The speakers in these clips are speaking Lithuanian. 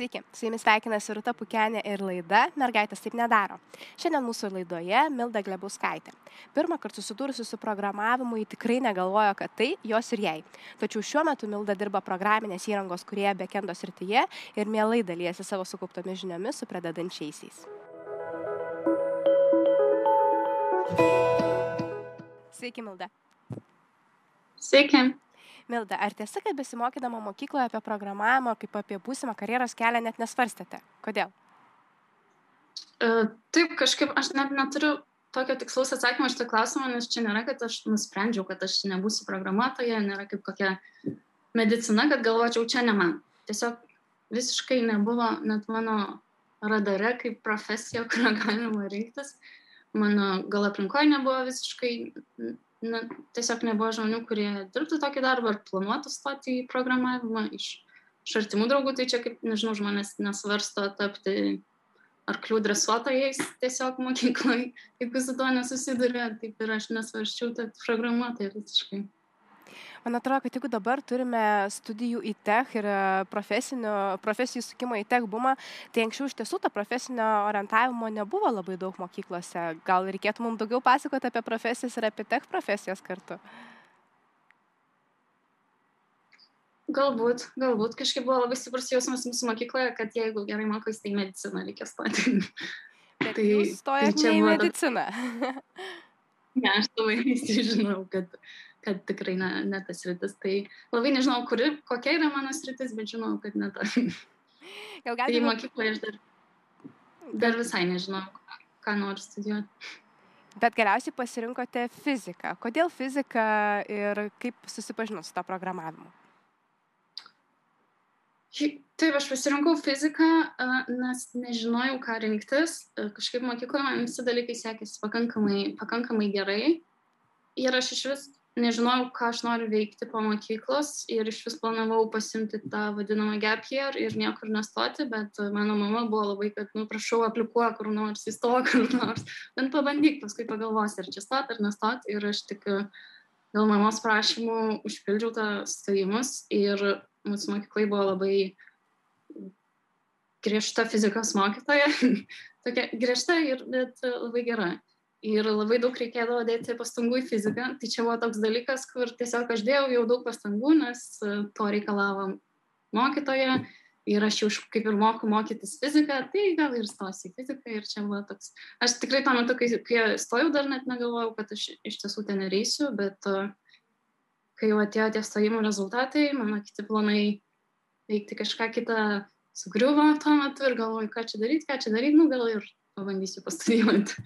Sveiki, su jumis sveikinasi Rūta Pukenė ir laida Mergaitės taip nedaro. Šiandien mūsų laidoje Milda Glebuskaitė. Pirmą kartą susidūrusi su programavimu, ji tikrai negalvojo, kad tai jos ir jai. Tačiau šiuo metu Milda dirba programinės įrangos kurie bekendo srityje ir mielai dalyjasi savo sukauptomis žiniomis su pradedančiaisiais. Sveiki, Milda. Sveiki. Milda, ar tiesa, kad besimokydama mokykloje apie programavimą kaip apie būsimą karjeros kelią net nesvarstėte? Kodėl? Uh, taip, kažkaip aš net neturiu tokio tikslaus atsakymo to klausimą, nes čia nėra, kad aš nusprendžiau, kad aš nebūsiu programuotoja, nėra kaip kokia medicina, kad galvočiau, čia ne man. Tiesiog visiškai nebuvo net mano radare kaip profesija, kurią galima rinktis. Mano gal aplinkoje nebuvo visiškai na, tiesiog nebuvo žmonių, kurie dirbtų tokį darbą ar planuotų stoti į programavimą. Iš, iš artimų draugų, tai čia kaip, nežinau, žmonės nesvarsto tapti arklių dresuotojais tiesiog mokyklai, jeigu su tuo nesusiduria, taip ir aš nesvarščiau tapti programuotojai visiškai man atrodo kad jeigu dabar turime studijų į tech ir e, profesijų sukimo į tech bumą tai anksčiau iš tiesų to profesinio orientavimo nebuvo labai daug mokyklose gal reikėtų mum daugiau pasakot apie profesijas ir apie tech profesijas kartu Galbūt, galbūt kažkaip buvo labai stiprus jausmas mūsų mokykloje, kad jeigu gerai mokosi, tai mediciną reikia stoti. Bet tai jūs stojate tai į mediciną. ne, aš labai visi žinau, kad kad tikrai ne, ne tas rytis. Tai labai nežinau, kuri, kokia yra mano sritis, bet žinau, kad ne ta. Gal galite. Tai mokykloje aš dar, dar visai nežinau, ką noriu studijuoti. Bet galiausiai pasirinkote fiziką. Kodėl fizika ir kaip susipažinot su to programavimu? Taip, aš pasirinkau fiziką, nes nežinojau, ką rinktis. Kažkaip mokykloje man visi dalykai sekėsi pakankamai, pakankamai gerai. Ir aš iš vis nežinojau, ką aš noriu veikti po mokyklos ir iš vis planavau pasimti tą vadinamą gap year ir niekur nestoti, bet mano mama buvo labai, kad, nu, prašau, aplikuok kur nors, įstok kur nors, bent pabandyk, paskui pagalvosi, ar čia stot ar nestot. Ir aš tik dėl mamos prašymų užpildžiau tą stojimus ir mūsų mokyklai buvo labai griežta fizikos mokytoja, tokia griežta ir bet labai gera ir labai daug reikėdavo dėti pastangų į fiziką. Tai čia buvo toks dalykas, kur tiesiog aš dėjau jau daug pastangų, nes e, to reikalavo mokytoja ir aš jau kaip ir moku mokytis fiziką, tai gal ir stosiu į fiziką ir čia buvo toks. Aš tikrai tuo metu, kai, kai stojau, dar net negalvojau, kad aš iš tiesų ten nereisiu, bet uh, kai jau atėjo tie stojimo rezultatai, mano kiti planai veikti kažką kitą sugriuvo tuo metu ir galvoju, ką čia daryti, ką čia daryti, nu gal ir pabandysiu pastudijuoti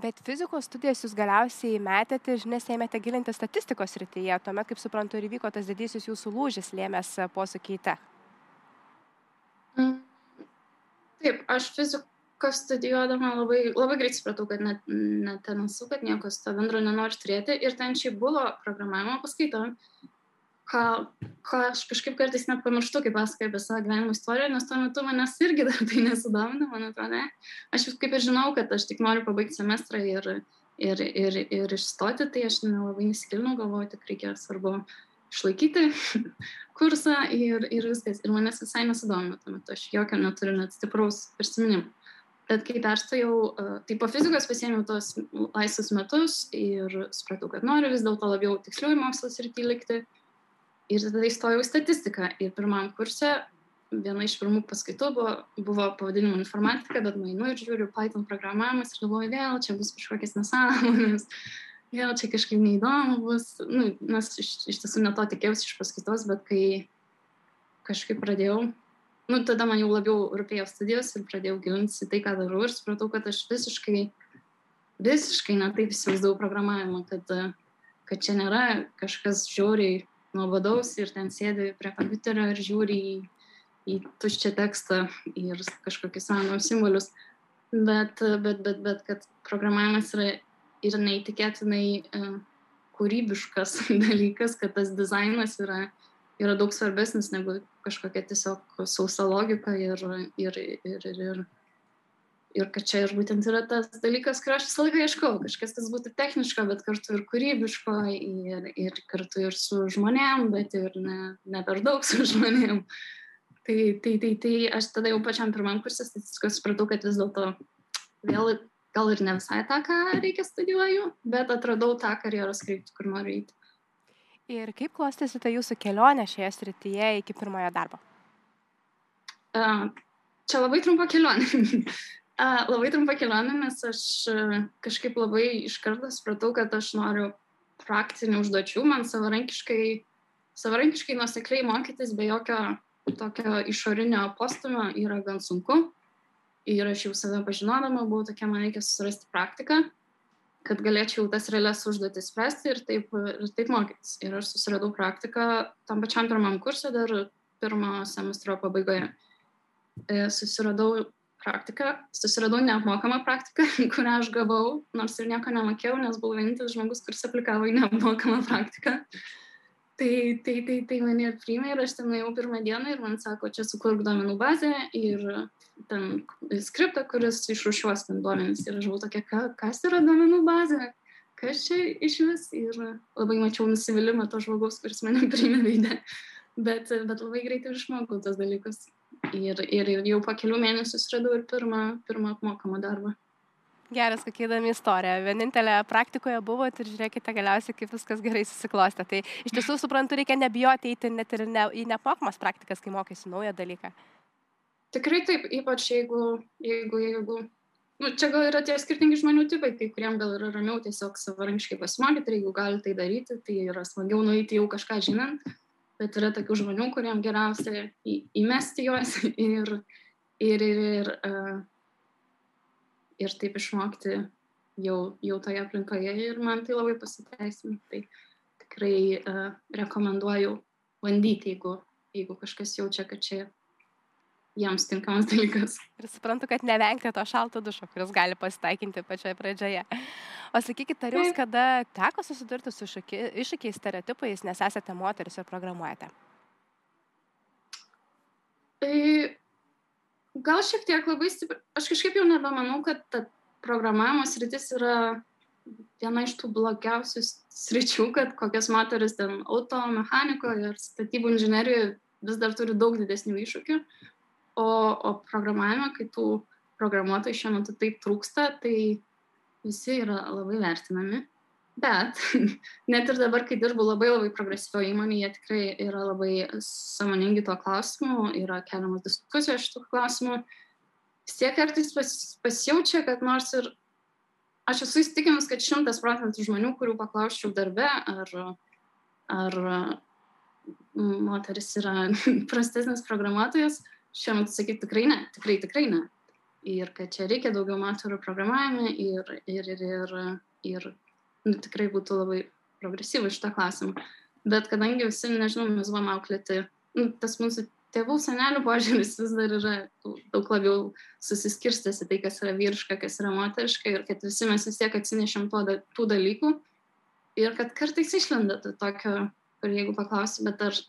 bet fizikos studijas jūs galiausiai metėte ir žinias ėmėte gilinti statistikos srityje tuomet kaip suprantu ir įvyko tas didysis jūsų lūžis lėmęs e, posūkį į tech mm. taip aš fizikos studijuodama labai labai greit supratau kad net ne ten esu kad nieko su tuo bendro nenoriu turėti ir ten šiaip buvo programavimo paskaita ką, ką aš kažkaip kartais net pamirštu, kai pasakoju apie savo gyvenimo istoriją, nes tuo metu manęs irgi dar tai nesudomina, man atrodo. Aš kaip ir žinau, kad aš tik noriu pabaigti semestrą ir, ir, ir, ir išstoti, tai aš nelabai nesigilinau, galvoju, tik reikia svarbu išlaikyti kursą ir, ir viskas. Ir manęs visai nesudomina tuo metu, aš jokio neturiu net stipraus prisiminimo. Bet kai perstojau, tai po fizikos pasėmiau tos laisvus metus ir supratau, kad noriu vis dėlto labiau tiksliųjų mokslas ir likti ir tada įstojau į statistiką. Ir pirmam kurse viena iš pirmų paskaitų buvo, buvo pavadinimu informatika, bet nueinu ir žiūriu Python programavimas ir galvoju, vėl čia bus kažkokias nesąmonės, vėl čia kažkaip neįdomu bus, nu, nes iš, iš tiesų ne to tikėjausi iš paskaitos, bet kai kažkaip pradėjau, nu, tada man jau labiau rūpėjo studijos ir pradėjau gilintis į tai, ką darau ir supratau, kad aš visiškai, visiškai netaip įsivaizdavau programavimą, kad, kad čia nėra kažkas žiauriai nuobodaus ir ten sėdi prie kompiuterio ir žiūri į, į tuščią tekstą ir kažkokius random simbolius. Bet, bet, bet, bet kad programavimas yra ir neįtikėtinai uh, kūrybiškas dalykas, kad tas dizainas yra, yra daug svarbesnis negu kažkokia tiesiog sausa logika ir, ir, ir, ir, ir ir kad čia ir būtent yra tas dalykas, kurio aš visą laiką ieškau, kažkas, kas būtų techniško, bet kartu ir kūrybiško, ir, ir kartu ir su žmonėm, bet ir ne, ne per daug su žmonėm. Tai, tai, tai, tai aš tada jau pačiam pirmam kursė statistikos supratau, kad vis dėlto vėl gal ir ne visai tą, ką reikia studijuoju, bet atradau tą karjeros kryptį, kur noriu eiti. Ir kaip klostėsi ta jūsų kelionė šioje srityje iki pirmojo darbo? Uh, čia labai trumpa kelionė. uh, labai trumpa kelionė, nes aš uh, kažkaip labai iš karto supratau, kad aš noriu praktinių užduočių, man savarankiškai, savarankiškai nusekliai mokytis be jokio tokio išorinio postumio yra gan sunku. Ir aš jau save pažinodama buvau tokia, man reikia susirasti praktiką kad galėčiau tas realias užduotis spręsti ir taip, ir taip mokytis. Ir aš susiradau praktiką tam pačiam pirmam kursui dar pirmo semestro pabaigoje. E, susiradau praktiką, susiradau neapmokamą praktiką, kurią aš gavau, nors ir nieko nemokėjau, nes buvau vienintelis žmogus, kuris aplikavo į neapmokamą praktiką. Tai, tai, tai, tai mane ir priėmė ir aš ten nuėjau pirmą dieną ir man sako, čia sukurk duomenų bazę ir ten skriptą, kuris išrušiuos ten duomenys. Ir aš buvau tokia, ka, kas yra duomenų bazė, kas čia iš vis. Ir labai mačiau nusivylimą to žmogaus, kuris mane priėmė veidę. Bet, bet labai greitai išmokau tos dalykus. Ir, ir, ir jau po kelių mėnesių suradau ir pirmą, pirmą apmokamą darbą. Geras, kokia įdomi istorija. Vienintelė praktikoje buvo ir žiūrėkite galiausiai, kaip viskas gerai susiklostė. Tai iš tiesų suprantu, reikia nebijoti eiti net ir ne, į neapmokamas praktikas, kai mokaisi naują dalyką. Tikrai taip, ypač jeigu, jeigu, jeigu nu, čia gal yra tie skirtingi žmonių tipai, kai kuriem gal yra ramiau tiesiog savarankiškai pasimokyti ir jeigu gali tai daryti, tai yra smagiau nueiti jau kažką žinant, bet yra tokių žmonių, kuriem geriausia į, įmesti juos ir, ir, ir, ir, uh, ir taip išmokti jau, jau toje aplinkoje ir man tai labai pasiteisina. Tai tikrai uh, rekomenduoju bandyti, jeigu, jeigu kažkas jaučia, kad čia jiems tinkamas dalykas. Ir suprantu, kad nevengti to šalto dušo, kuris gali pasitaikinti pačioje pradžioje. O sakykite, ar jums kada teko susidurti su iššūkiais stereotipais, nes esate moteris ir programuojate? Tai gal šiek tiek labai stipriai, aš kažkaip jau nebemanau, kad ta programavimo sritis yra viena iš tų blogiausių sričių, kad kokias moteris ten auto mechanikoje ir statybų inžinerijoje vis dar turi daug didesnių iššūkių o, o programavime, kai tų programuotojų šiuo metu taip trūksta, tai visi yra labai vertinami. Bet net ir dabar, kai dirbu labai labai progresyvioje įmonėje, jie tikrai yra labai samoningi tuo klausimu, yra keliamas diskusijos šitų klausimų. Vis tiek kartais pas, pasijaučia, kad nors ir aš esu įstikinus, kad šimtas procentų žmonių, kurių paklausčiau darbe, ar, ar moteris yra prastesnis programuotojas, šiuo metu sakyti tikrai ne, tikrai, tikrai ne. Ir kad čia reikia daugiau moterų programavime ir, ir, ir, ir, ir nu, tikrai būtų labai progresyvų šitą klausimą. Bet kadangi visi, nežinau, mes buvom auklėti, nu, tas mūsų tėvų senelių požiūris vis dar yra daug labiau susiskirstęs į tai, kas yra vyriška, kas yra moteriška ir kad visi mes vis tiek atsinešėm to, tų dalykų ir kad kartais išlenda tokio, kur jeigu paklausi, bet ar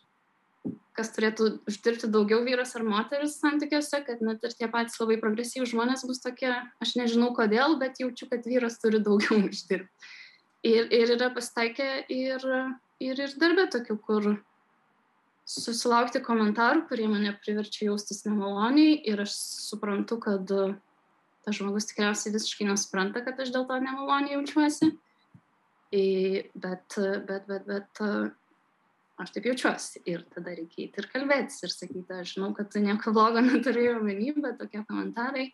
kas turėtų uždirbti daugiau vyras ar moteris santykiuose, kad net ir tie patys labai progresyvūs žmonės bus tokie, aš nežinau kodėl, bet jaučiu, kad vyras turi daugiau uždirbti. Ir, ir yra pasitaikę ir, ir, ir darbė tokių, kur susilaukti komentarų, kurie mane priverčia jaustis nemaloniai ir aš suprantu, kad tas žmogus tikriausiai visiškai nesupranta, kad aš dėl to nemaloniai jaučiuosi. Bet, bet, bet, bet aš taip jaučiuosi ir tada reikia eiti ir kalbėtis ir sakyti, aš žinau, kad tu nieko blogo neturėjai omeny, bet tokie komentarai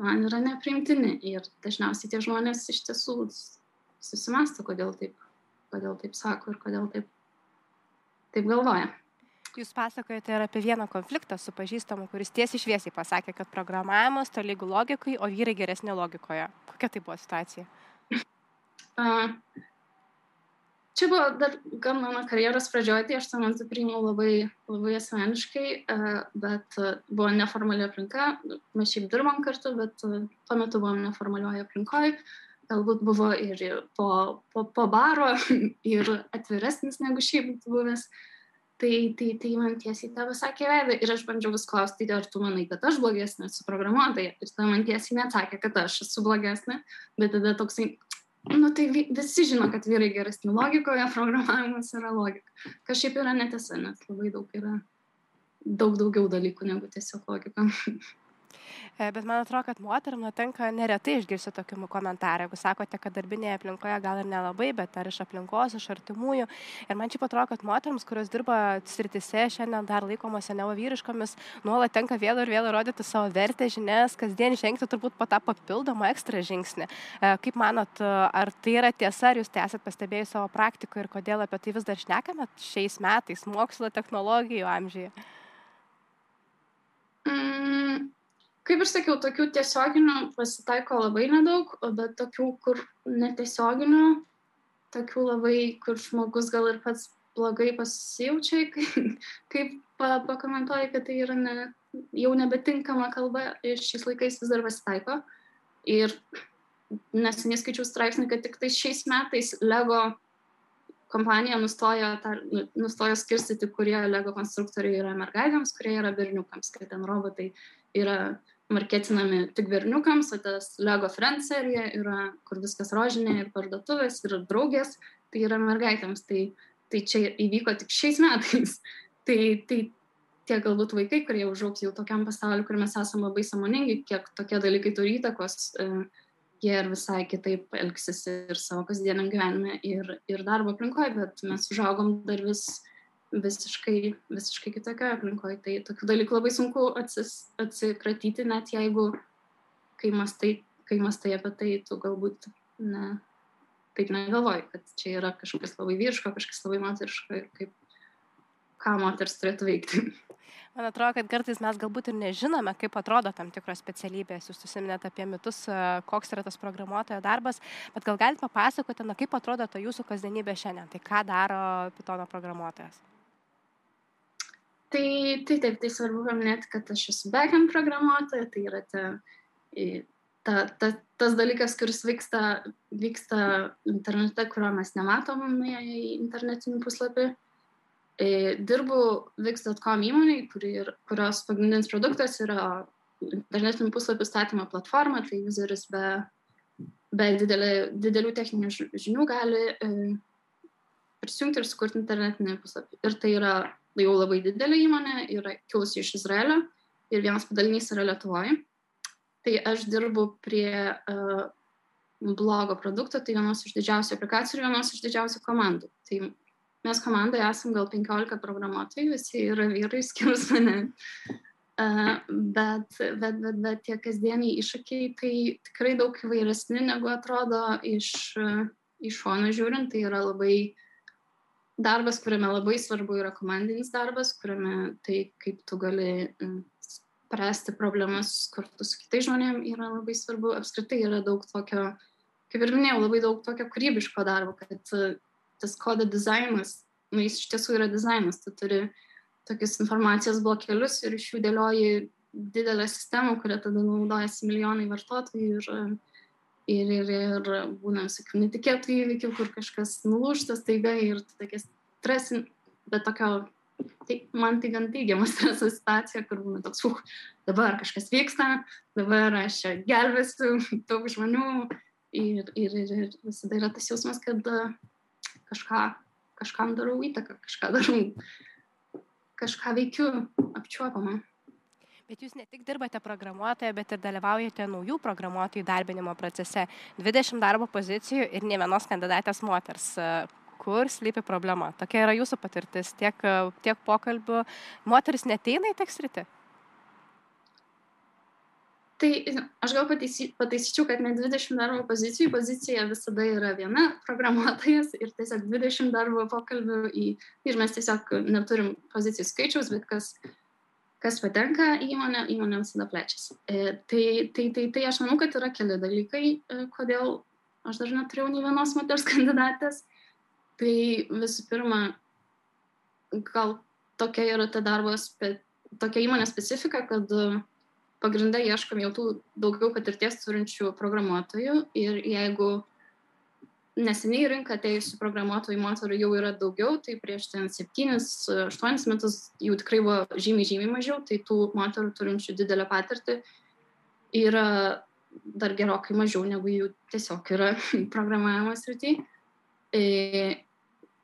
man yra nepriimtini ir dažniausiai tie žmonės iš tiesų susimasta, kodėl taip, kodėl taip sako ir kodėl taip, taip galvoja. Jūs pasakojate ir apie vieną konfliktą su pažįstamu, kuris tiesiai šviesiai pasakė, kad programavimas to lygu logikai, o vyrai geresnė logikoje. Kokia tai buvo situacija? Čia buvo dar gan mano karjeros pradžioje, tai aš tą metu priėmiau labai, labai asmeniškai, e, bet e, buvo neformali aplinka, mes šiaip dirbom kartu, bet e, tuo metu buvom neformalioje aplinkoje, galbūt buvo ir po, po, po baro ir atviresnis negu šiaip buvęs. Tai, tai, tai man tiesiai tavo sakė veidą ir aš bandžiau vis klausti, ar tu manai, kad aš blogesnė esu programuotoja. Ir tada man tiesiai neatsakė, kad aš esu blogesnė, bet tada toksai, Nu, tai visi žino, kad vyrai geresni logikoje, programavimas yra logika. Kas šiaip yra netiesa, nes labai daug yra daug daugiau dalykų negu tiesiog logika. E, bet man atrodo, kad moterim nutinka neretai išgirsti tokių komentarų. Jeigu sakote, kad darbinėje aplinkoje gal ir nelabai, bet ar iš aplinkos, iš artimųjų. Ir man čia atrodo, kad moteriams, kurios dirba sritise, šiandien dar laikomose nevo vyriškomis, nuolat tenka vėl ir vėl rodyti savo vertę, žinias, kasdien žengti turbūt po tą papildomą ekstra žingsnį. E, kaip manot, ar tai yra tiesa, ar jūs tai esate pastebėję savo praktikoje ir kodėl apie tai vis dar šnekame šiais metais, mokslo technologijų amžiuje? Mm, kaip ir sakiau, tokių tiesioginių pasitaiko labai nedaug, bet tokių, kur netiesioginių, tokių labai, kur žmogus gal ir pats blogai pasijaučia, kaip pakomentuoja, kad tai yra ne, jau nebetinkama kalba ir šiais laikais vis dar pasitaiko. Ir neseniai skaičiau straipsnį, kad tik tai šiais metais Lego kompanija nustojo, tar, nustojo skirstyti, kurie Lego konstruktoriai yra mergaitėms, kurie yra berniukams, kad ten robotai yra marketinami tik berniukams, o tas Lego Friends serija yra, kur viskas rožinė ir parduotuvės ir draugės, tai yra mergaitėms. Tai, tai čia įvyko tik šiais metais. tai, tai tie galbūt vaikai, kurie užaugs jau tokiam pasauliu, kur mes esame labai samoningi, kiek tokie dalykai turi įtakos, e, jie ir visai kitaip elgsis ir savo kasdieniam gyvenime, ir, ir darbo aplinkoje, bet mes užaugom dar vis visiškai, visiškai kitokioje aplinkoje. Tai tokių dalykų labai sunku atsis, atsikratyti, net jeigu, kai mastai, kai mastai apie tai, tu galbūt ne, taip negalvoji, kad čia yra kažkas labai vyriško, kažkas labai moteriško ir kaip, ką moters turėtų veikti. Man atrodo, kad kartais mes galbūt ir nežinome, kaip atrodo tam tikros specialybės. Jūs susiminėte apie mitus, koks yra tas programuotojo darbas, bet gal galite papasakoti, na, kaip atrodo ta jūsų kasdienybė šiandien, tai ką daro Pytono programuotojas. Tai, tai taip, tai svarbu paminėti, kad aš esu backend programuotoja, tai yra ta, ta, ta, tas dalykas, kuris vyksta, vyksta internete, kurio mes nematom į internetinį puslapį. E, dirbu Vix.com įmoniai, kuri, kurios pagrindinis produktas yra internetinių puslapių statymo platforma, tai useris be, be didelė, didelių techninių žinių gali e, prisijungti ir sukurti internetinį puslapį. Ir tai yra jau labai didelė įmonė, yra kilusi iš Izraelio ir vienas padalinys yra Lietuvoje. Tai aš dirbu prie uh, blogo produkto, tai vienos iš didžiausių aplikacijų ir vienos iš didžiausių komandų. Tai mes komandoje esame gal 15 programuotojų, visi yra vyrai, skirus mane. Uh, bet, bet, bet, bet tie kasdieniai iššūkiai tai tikrai daug įvairesni negu atrodo iš, uh, iš šono žiūrint, tai yra labai darbas, kuriame labai svarbu yra komandinis darbas, kuriame tai, kaip tu gali spręsti problemas kartu su kitais žmonėmis, yra labai svarbu. Apskritai yra daug tokio, kaip ir minėjau, labai daug tokio kūrybiško darbo, kad tas kodo dizainas, nu, jis iš tiesų yra dizainas, tu turi tokius informacijos blokelius ir iš jų dėlioji didelę sistemą, kurią tada naudojasi milijonai vartotojų ir, ir, ir, ir būna visokių netikėtų įvykių, kur kažkas nulūšta staiga ir tokia stresin, bet tokio, tai man tai gan teigiama streso situacija, kur būna toks, uh, dabar kažkas vyksta, dabar aš gelbėsiu daug žmonių. Ir, ir, ir, ir visada yra tas jausmas, kad kažką, kažkam darau įtaką, kažką darau, kažką veikiu apčiuopamą. Bet jūs ne tik dirbate programuotoje, bet ir dalyvaujate naujų programuotojų darbinimo procese. 20 darbo pozicijų ir ne vienos kandidatės moters. Kur slypi problema? Tokia yra jūsų patirtis, tiek, tiek pokalbių. Moteris neteina į tekstritį? Tai aš gal pataisyčiau, pataisyčiau, kad ne 20 darbo pozicijų, pozicija visada yra viena programuotojas ir tiesiog 20 darbo pokalbių į, ir mes tiesiog neturim pozicijų skaičiaus, bet kas kas patenka į įmonę, įmonė visada plečiasi. E, tai, tai, tai, tai aš manau, kad yra keli dalykai, e, kodėl aš dar neturėjau nei vienos moters kandidatės. Tai visų pirma, gal tokia yra ta darbo, tokia įmonė specifika, kad pagrindai ieškom jau tų daugiau patirties turinčių programuotojų ir jeigu neseniai rinką atėjusių programuotojų moterų jau yra daugiau, tai prieš ten 7-8 metus jų tikrai buvo žymiai, žymiai mažiau, tai tų moterų turinčių didelę patirtį yra dar gerokai mažiau negu jų tiesiog yra programavimo srity. E,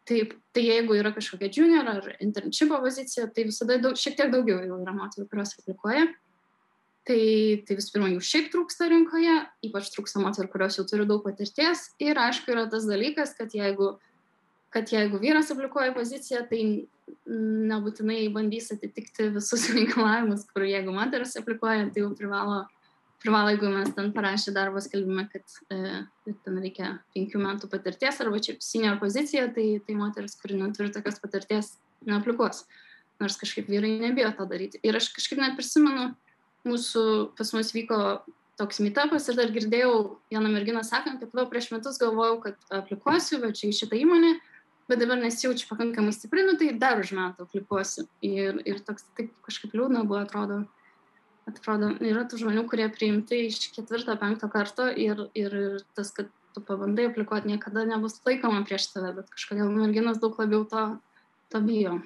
taip tai jeigu yra kažkokia junior ar internshipo pozicija tai visada daug šiek tiek daugiau jau yra moterų kurios aplikuoja tai tai visų pirma jų šiaip trūksta rinkoje ypač trūksta moterų kurios jau turi daug patirties ir aišku yra tas dalykas kad jeigu kad jeigu vyras aplikuoja poziciją tai nebūtinai bandys atitikti visus reikalavimus kur jeigu moteris aplikuoja tai jau privalo privalo, jeigu mes ten parašė darbo skelbime, kad e, ten reikia penkių metų patirties arba čia senior pozicija, tai, tai moteris, kuri neturi tokios patirties, neaplikuos. Nors kažkaip vyrai nebijo to daryti. Ir aš kažkaip net prisimenu, mūsų pas mus vyko toks meetupas ir dar girdėjau vieną merginą sakant, kad va, prieš metus galvojau, kad aplikuosiu, bet čia į šitą įmonę, bet dabar nesijaučiu pakankamai stipri, nu tai dar už metų aplikuosiu. Ir, ir toks taip kažkaip liūdna buvo, atrodo, atrodo, yra tų žmonių, kurie priimti iš ketvirto, penkto karto ir, ir tas, kad tu pabandai aplikuoti, niekada nebus laikoma prieš tave, bet kažkodėl merginas daug labiau to, to bijo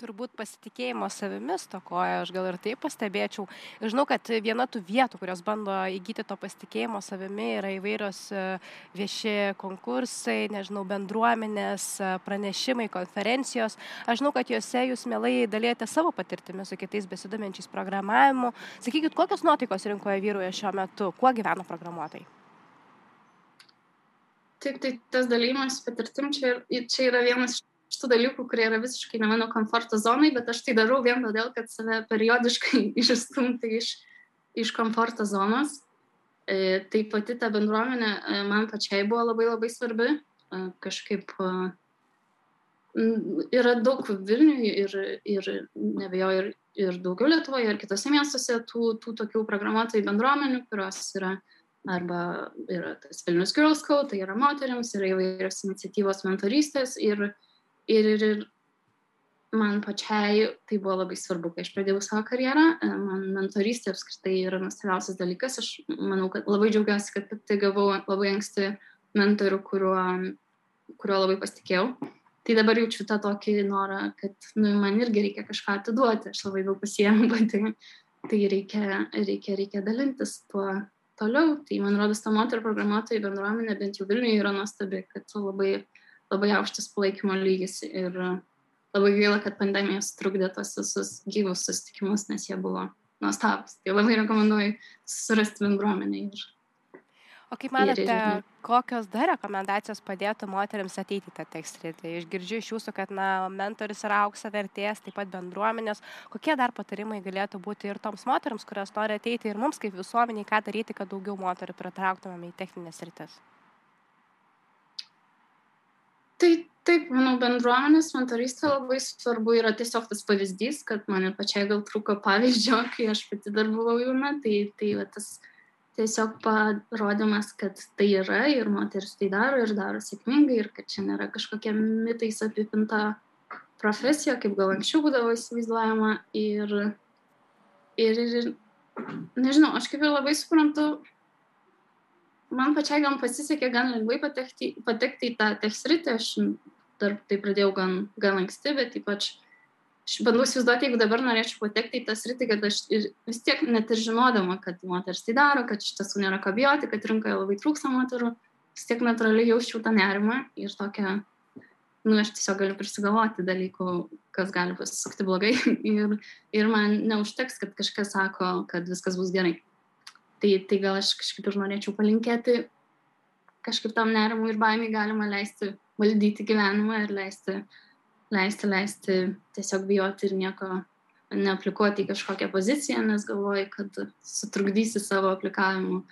turbūt pasitikėjimo savimi stokoja, aš gal ir taip pastebėčiau. Ir žinau, kad viena tų vietų, kurios bando įgyti to pasitikėjimo savimi, yra įvairios e, vieši konkursai, nežinau, bendruomenės, e, pranešimai, konferencijos. Aš žinau, kad juose jūs mielai dalėte savo patirtimi su kitais besidominčiais programavimu. Sakykit, kokios nuotaikos rinkoje vyruoja šiuo metu, kuo gyvena programuotojai? Taip, tai tas dalymas patirtim čia, čia yra vienas iš šitų dalykų, kurie yra visiškai ne mano komforto zonai, bet aš tai darau vien todėl, kad save periodiškai išstumti iš, iš komforto zonos. E, tai pati ta bendruomenė e, man pačiai buvo labai labai svarbi. E, kažkaip e, yra daug Vilniuje ir, ir nebejoju, ir, ir daugiau Lietuvoje, ir kitose miestuose tų, tų tokių programuotojų bendruomenių, kurios yra arba yra tas Vilnius Girls Code, tai yra moteriams, yra įvairios iniciatyvos mentorystės ir, ir, ir, ir man pačiai tai buvo labai svarbu, kai aš pradėjau savo karjerą. E, man mentorystė apskritai yra nuostabiausias dalykas. Aš manau, kad labai džiaugiuosi, kad tai gavau labai anksti mentorių, kuriuo, kuriuo labai pasitikėjau. Tai dabar jaučiu tą tokį norą, kad nu, man irgi reikia kažką atiduoti. Aš labai daug pasiemu pati. Tai reikia, reikia, reikia dalintis tuo toliau. Tai man rodos, ta moterų programuotojų bendruomenė bent jau Vilniuje yra nuostabi, kad labai labai aukštas palaikymo lygis ir labai gaila, kad pandemija sutrukdė tos visus gyvus susitikimus, nes jie buvo nuostabus. Tai labai rekomenduoju surasti bendruomenę. Ir, o kaip manote, kokios dar rekomendacijos padėtų moteriams ateiti tą tekstą? Tai išgirdžiu iš jūsų, kad na, mentoris yra aukso vertės, taip pat bendruomenės. Kokie dar patarimai galėtų būti ir toms moteriams, kurios nori ateiti ir mums kaip visuomeniai, ką daryti, kad daugiau moterų pritrauktumėme į techninės rytis? Tai taip manau bendruomenės mentorystė labai svarbu yra tiesiog tas pavyzdys kad man ir pačiai gal trūko pavyzdžio kai aš pati dar buvau jauna tai tai va tas tiesiog parodymas kad tai yra ir moteris tai daro ir daro sėkmingai ir kad čia nėra kažkokia mitais apipinta profesija kaip gal anksčiau būdavo įsivaizduojama ir ir ir nežinau aš kaip ir labai suprantu man pačiai gal pasisekė gan lengvai patekti, patekti į tą tech sritį, aš dar tai pradėjau gan, gan anksti, bet ypač aš bandau įsivaizduoti, jeigu dabar norėčiau patekti į tą sritį, kad aš ir, vis tiek net ir žinodama, kad moteris tai daro, kad iš tiesų nėra ką bijoti, kad rinkoje labai trūksta moterų, vis tiek natūraliai jausčiau tą nerimą ir tokią, nu, aš tiesiog galiu prisigalvoti dalykų, kas gali pasisukti blogai. Ir, ir man neužteks, kad kažkas sako, kad viskas bus gerai tai tai gal aš kažkaip ir norėčiau palinkėti kažkaip tam nerimui ir baimiai galima leisti valdyti gyvenimą ir leisti, leisti, leisti tiesiog bijoti ir nieko neaplikuoti į kažkokią poziciją, nes galvoji, kad sutrukdysi savo aplikavimu,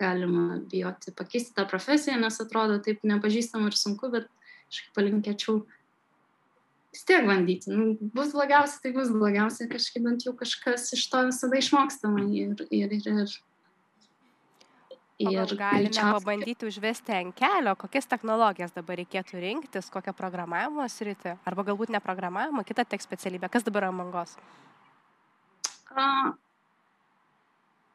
galima bijoti pakeisti tą profesiją, nes atrodo taip nepažįstam ir sunku, bet kažkaip palinkėčiau vis tiek bandyti. Nu, bus blogiausia, tai bus blogiausia, kažkaip bent jau kažkas iš to visada išmokstama ir, ir, ir, ir Ir galime greičiausiai... pabandyti užvesti ant kelio, kokias technologijas dabar reikėtų rinktis, kokią programavimo sritį, arba galbūt ne programavimo, kitą tek specialybę. Kas dabar yra mangos? Uh,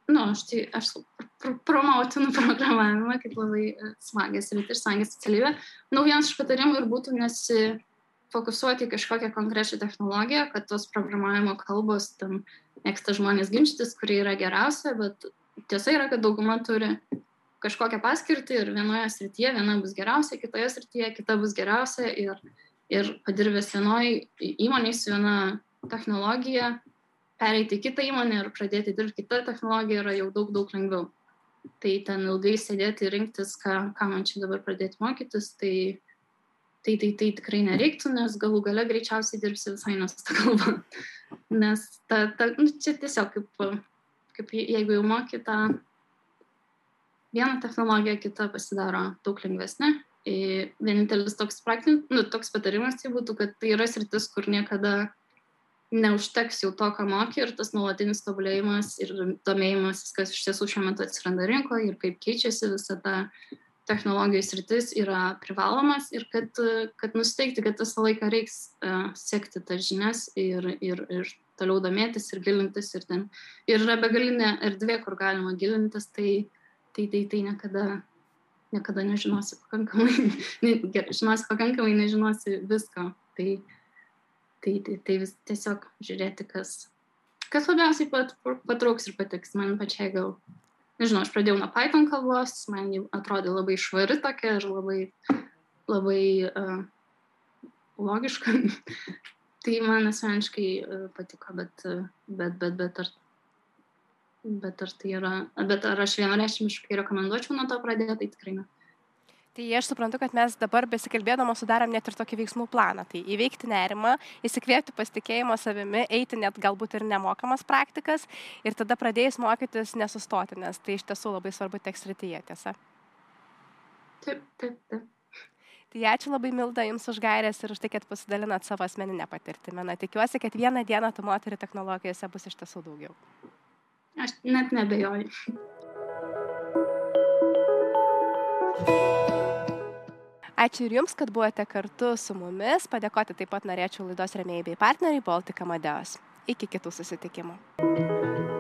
nu, aš tai aš pr promautinu programavimą kaip labai e, smagę sritį ir smagę specialybę. Nu, vienas iš patarimų ir būtų nesifokusuoti į kažkokią konkrečią technologiją, kad tos programavimo kalbos tam mėgsta žmonės ginčytis, kuri yra geriausia, bet tiesa yra, kad dauguma turi kažkokią paskirtį ir vienoje srityje viena bus geriausia, kitoje srityje kita bus geriausia ir, ir padirbęs vienoje įmonėje su viena technologija, pereiti į kitą įmonę ir pradėti dirbti kitą technologiją yra jau daug, daug lengviau. Tai ten ilgai sėdėti ir rinktis, ką, ką man čia dabar pradėti mokytis, tai, tai, tai, tai tikrai nereiktų, nes galų gale greičiausiai dirbsi visai nes tą kalbą. Nes ta, ta, nu, čia tiesiog kaip, kaip jeigu jau moky tą vieną technologiją, kita pasidaro daug lengvesnė. Vienintelis toks praktinis, nu, toks patarimas tai būtų, kad tai yra sritis, kur niekada neužteks jau to, ką moki ir tas nuolatinis tobulėjimas ir domėjimas, kas iš tiesų šiuo metu atsiranda rinkoje ir kaip keičiasi visa ta technologijų sritis yra privalomas ir kad, kad nusteikti, kad visą laiką reiks uh, sekti tas žinias ir, ir, ir toliau domėtis ir gilintis ir ten. Ir yra begalinė erdvė, kur galima gilintis, tai tai, tai, tai niekada niekada nežinosi pakankamai, ne, žinosi pakankamai, nežinosi visko. Tai, tai, tai, tai vis tiesiog žiūrėti, kas, kas labiausiai pat, patrauks ir patiks. Man pačiai gal, nežinau, aš pradėjau nuo Python kalbos, man ji atrodė labai švari tokia ir labai, labai uh, logiška. tai man asmeniškai uh, patiko, bet, uh, bet, bet, bet ar bet ar tai yra, bet ar aš vienareišmiškai rekomenduočiau nuo to pradėti, tai tikrai ne. Tai aš suprantu, kad mes dabar besikalbėdamos sudarom net ir tokį veiksmų planą. Tai įveikti nerimą, įsikvėpti pasitikėjimo savimi, eiti net galbūt ir nemokamas praktikas ir tada pradėjus mokytis nesustoti, nes tai iš tiesų labai svarbu tiek srityje, tiesa. Taip, taip, taip. Tai ačiū labai Milda Jums už gairės ir už tai, kad pasidalinat savo asmeninę patirtimį. Na, tikiuosi, kad vieną dieną tų moterų technologijose bus iš tiesų daugiau. Aš net nebejoju. Ačiū ir Jums, kad buvote kartu su mumis. Padėkoti taip pat norėčiau laidos remėjai bei partneriai Baltika Madeos. Iki kitų susitikimų.